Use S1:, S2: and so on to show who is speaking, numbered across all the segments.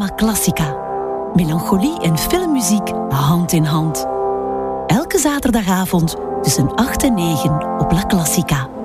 S1: Cinema Classica. Melancholie en filmmuziek hand in hand. Elke zaterdagavond tussen 8 en 9 op La Classica.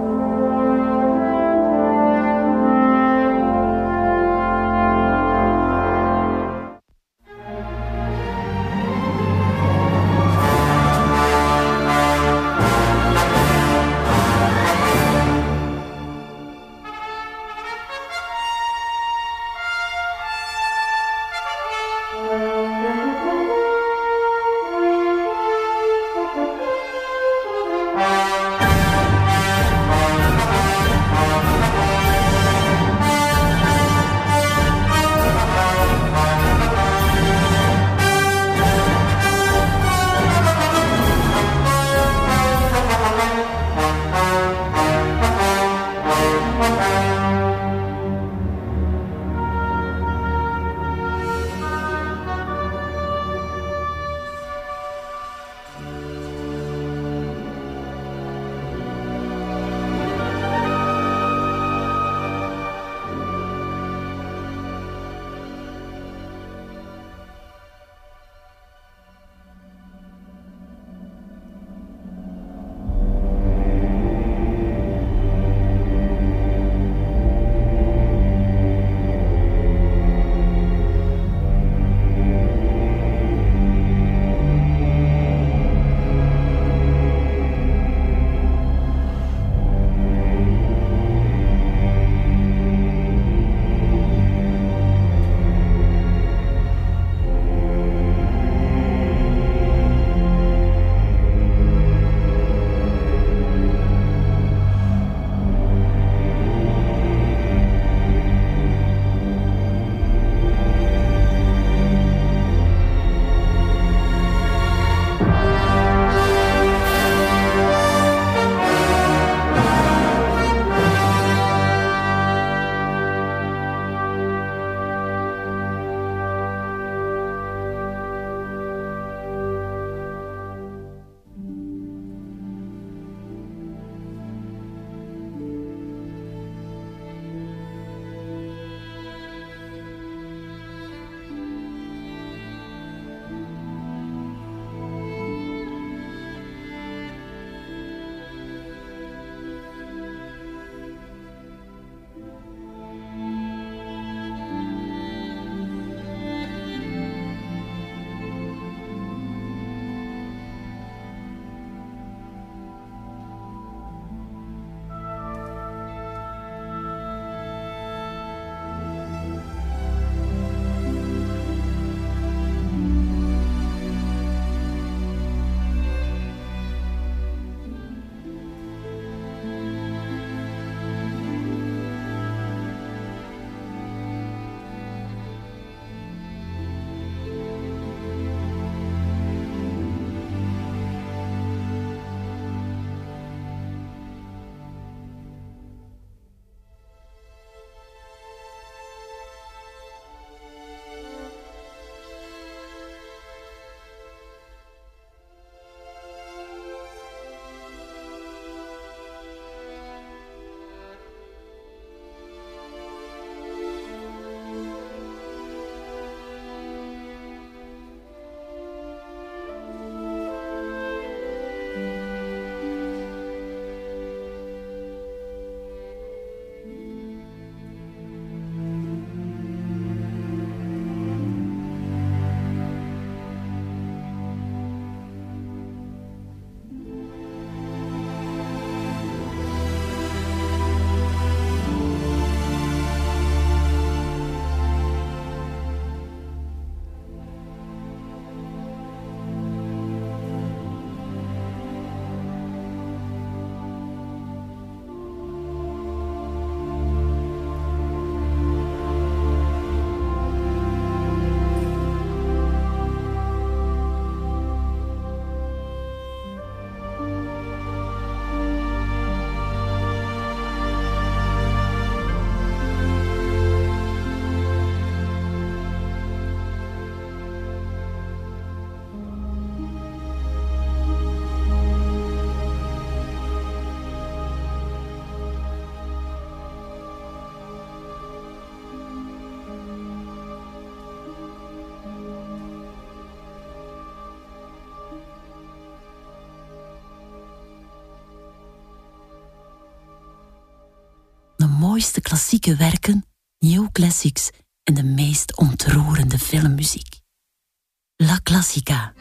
S1: Mooiste klassieke werken, neoclassics en de meest ontroerende filmmuziek. La Classica.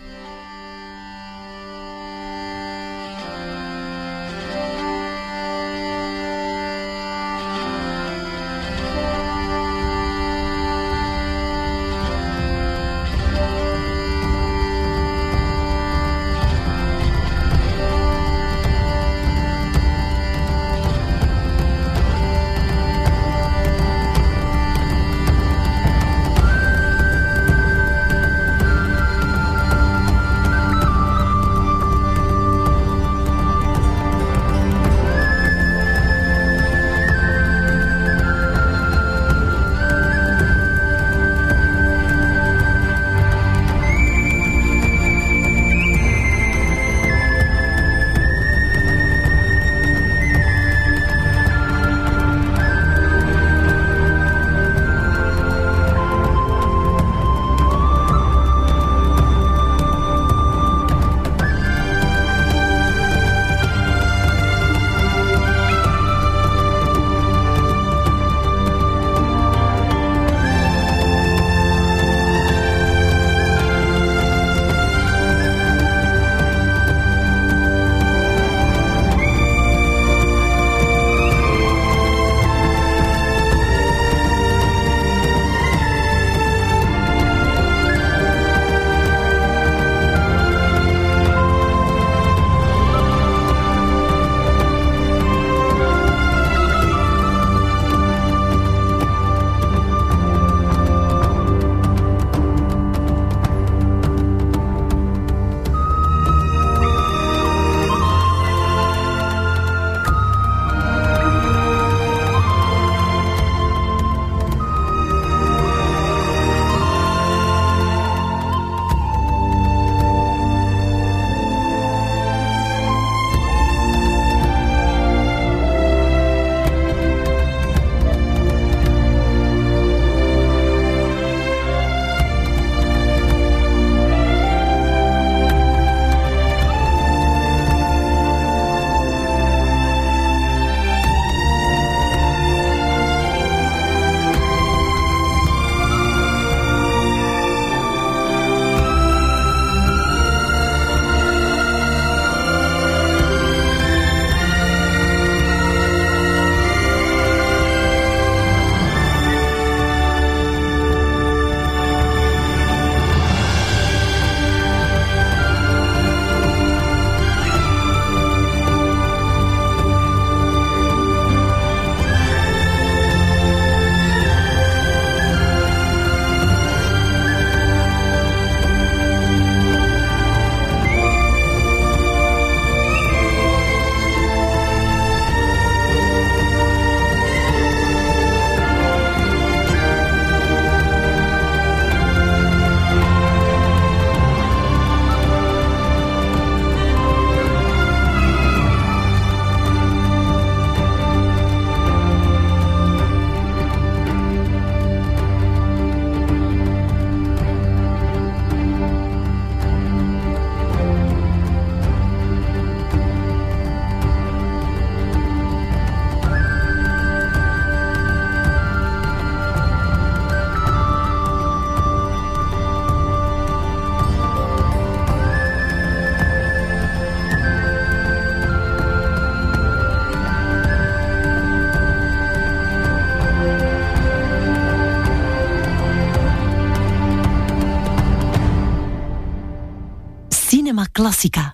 S1: Clásica.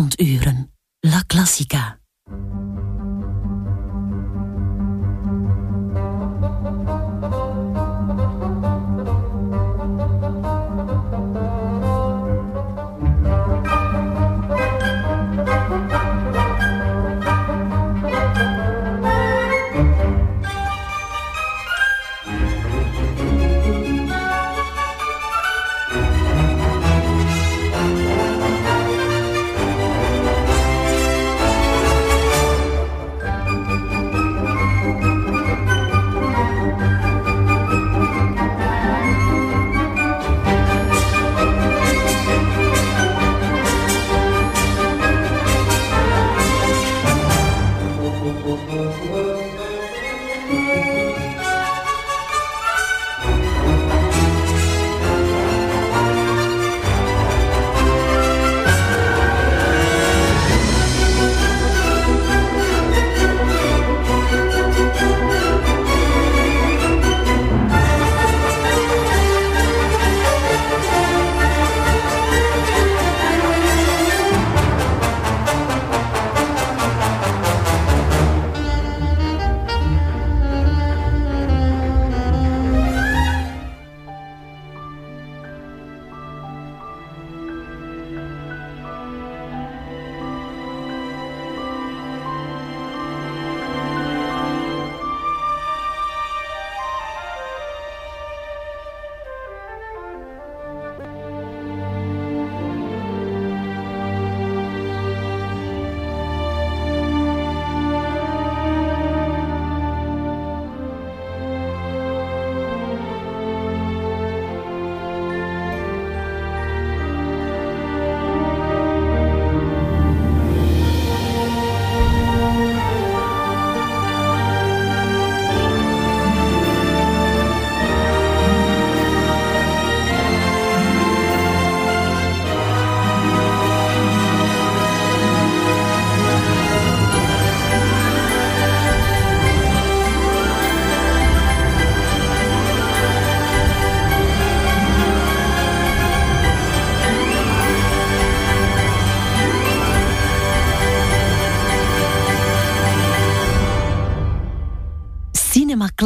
S1: Avonduren. La Classica.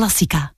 S1: Classica.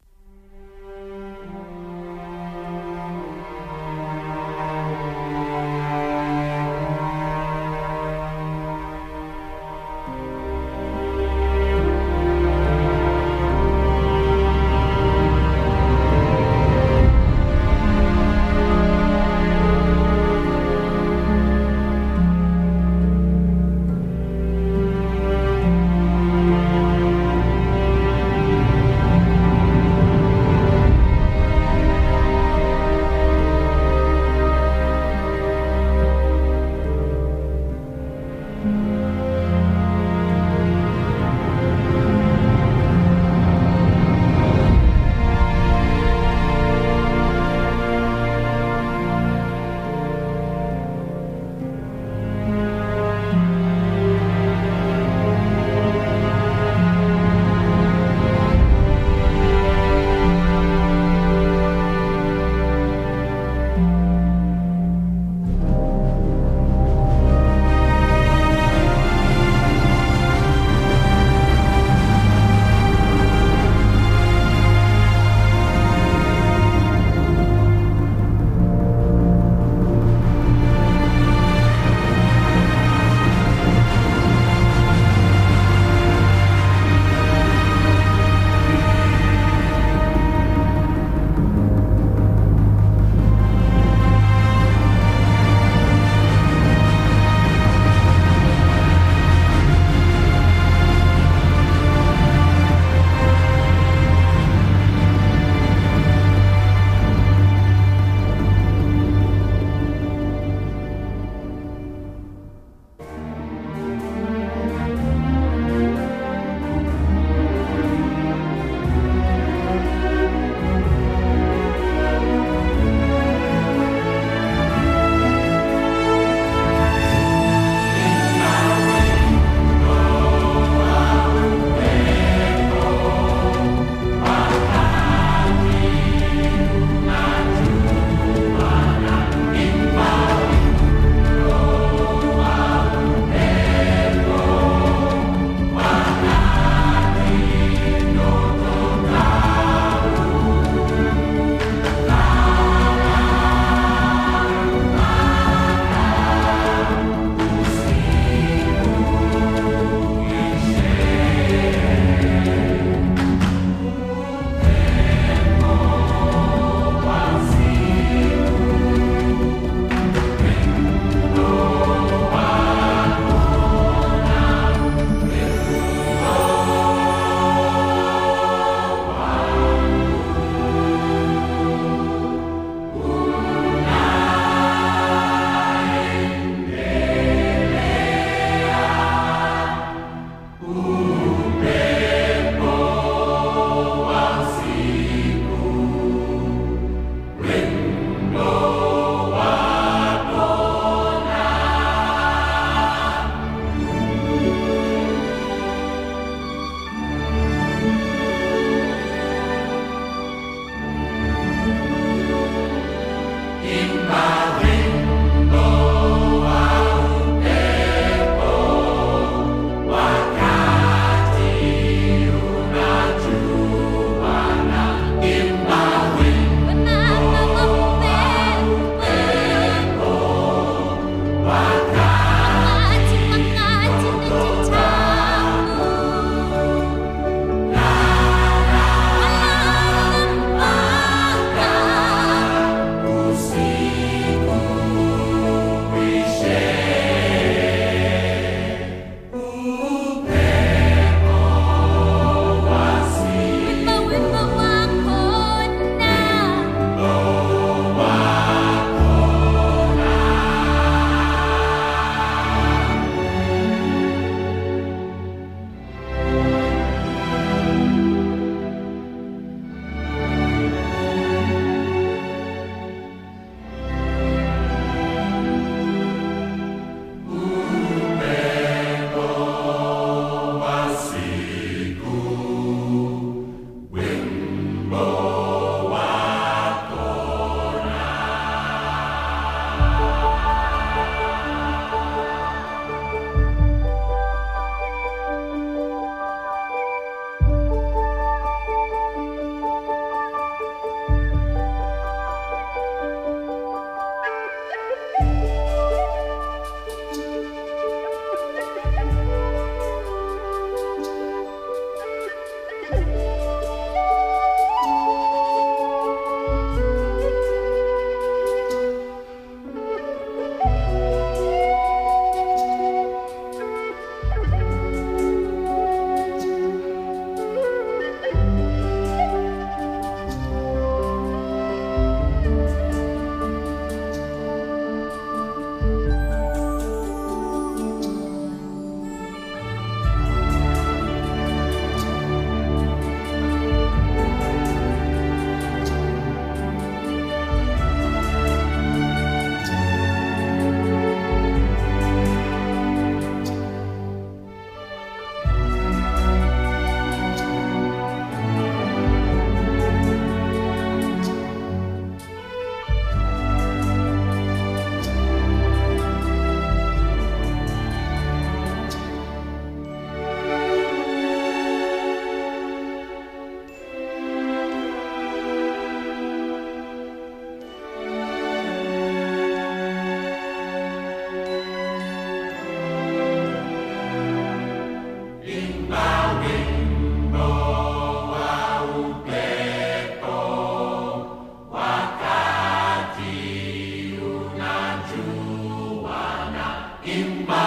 S1: Emmanuel.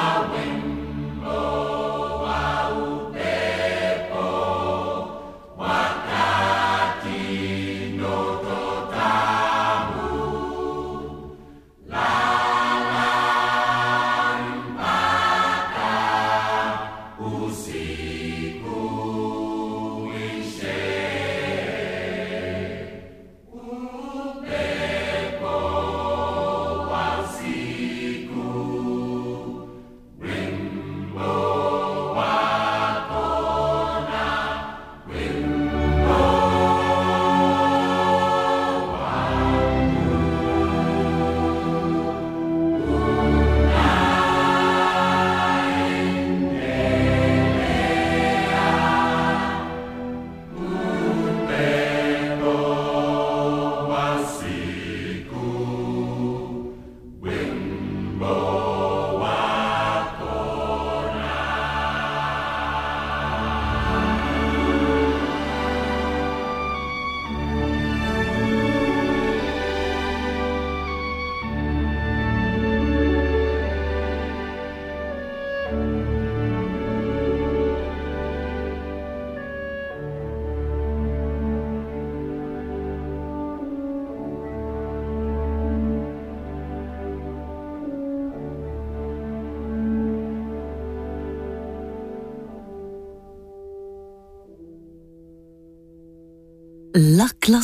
S1: La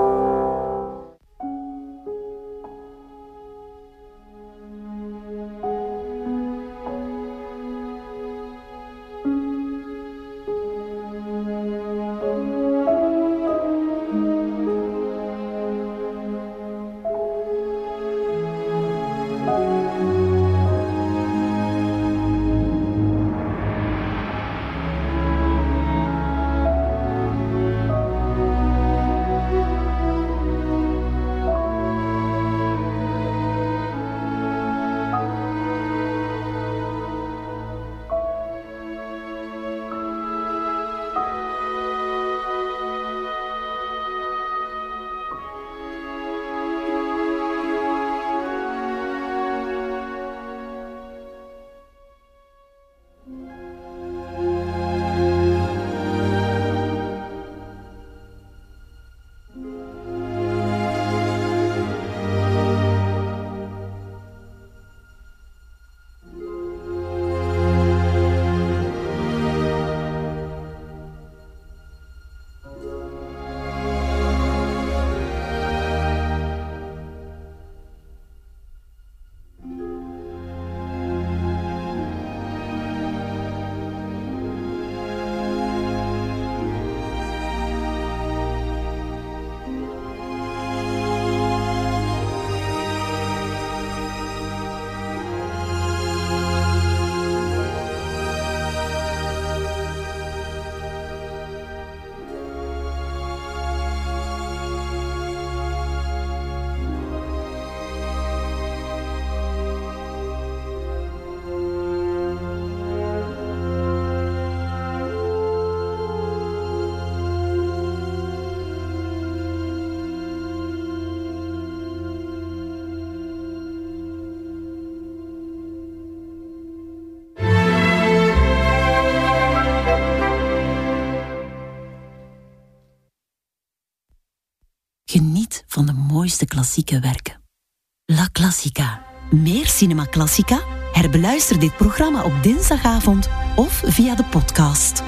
S1: De klassieke werken. La Classica. Meer Cinema Classica? Herbeluister dit programma op dinsdagavond of via de podcast.